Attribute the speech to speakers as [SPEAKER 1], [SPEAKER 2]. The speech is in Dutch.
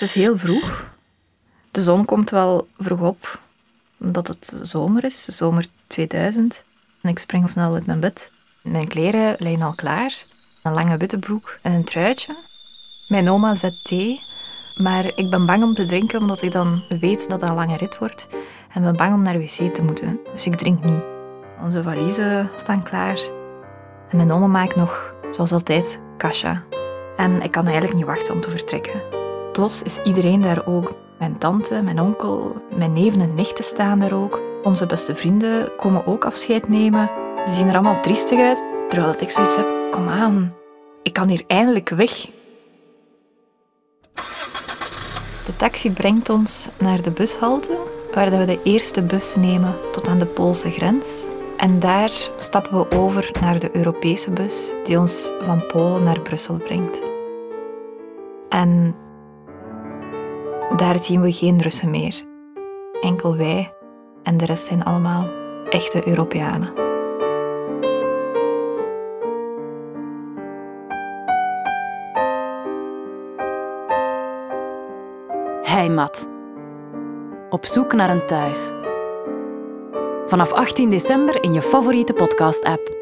[SPEAKER 1] Het is heel vroeg. De zon komt wel vroeg op, omdat het zomer is, zomer 2000. En ik spring snel uit mijn bed. Mijn kleren liggen al klaar. Een lange witte broek en een truitje. Mijn oma zet thee, maar ik ben bang om te drinken omdat ik dan weet dat het een lange rit wordt. En ben bang om naar de wc te moeten, dus ik drink niet. Onze valiezen staan klaar. En mijn oma maakt nog, zoals altijd, kasha. En ik kan eigenlijk niet wachten om te vertrekken. Plots is iedereen daar ook. Mijn tante, mijn onkel, mijn neven en nichten staan daar ook. Onze beste vrienden komen ook afscheid nemen. Ze zien er allemaal triestig uit, terwijl ik zoiets heb, kom aan, ik kan hier eindelijk weg. De taxi brengt ons naar de bushalte, waar we de eerste bus nemen tot aan de Poolse grens. En daar stappen we over naar de Europese bus, die ons van Polen naar Brussel brengt. En daar zien we geen Russen meer. Enkel wij en de rest zijn allemaal echte Europeanen.
[SPEAKER 2] Heimat. Op zoek naar een thuis. Vanaf 18 december in je favoriete podcast-app.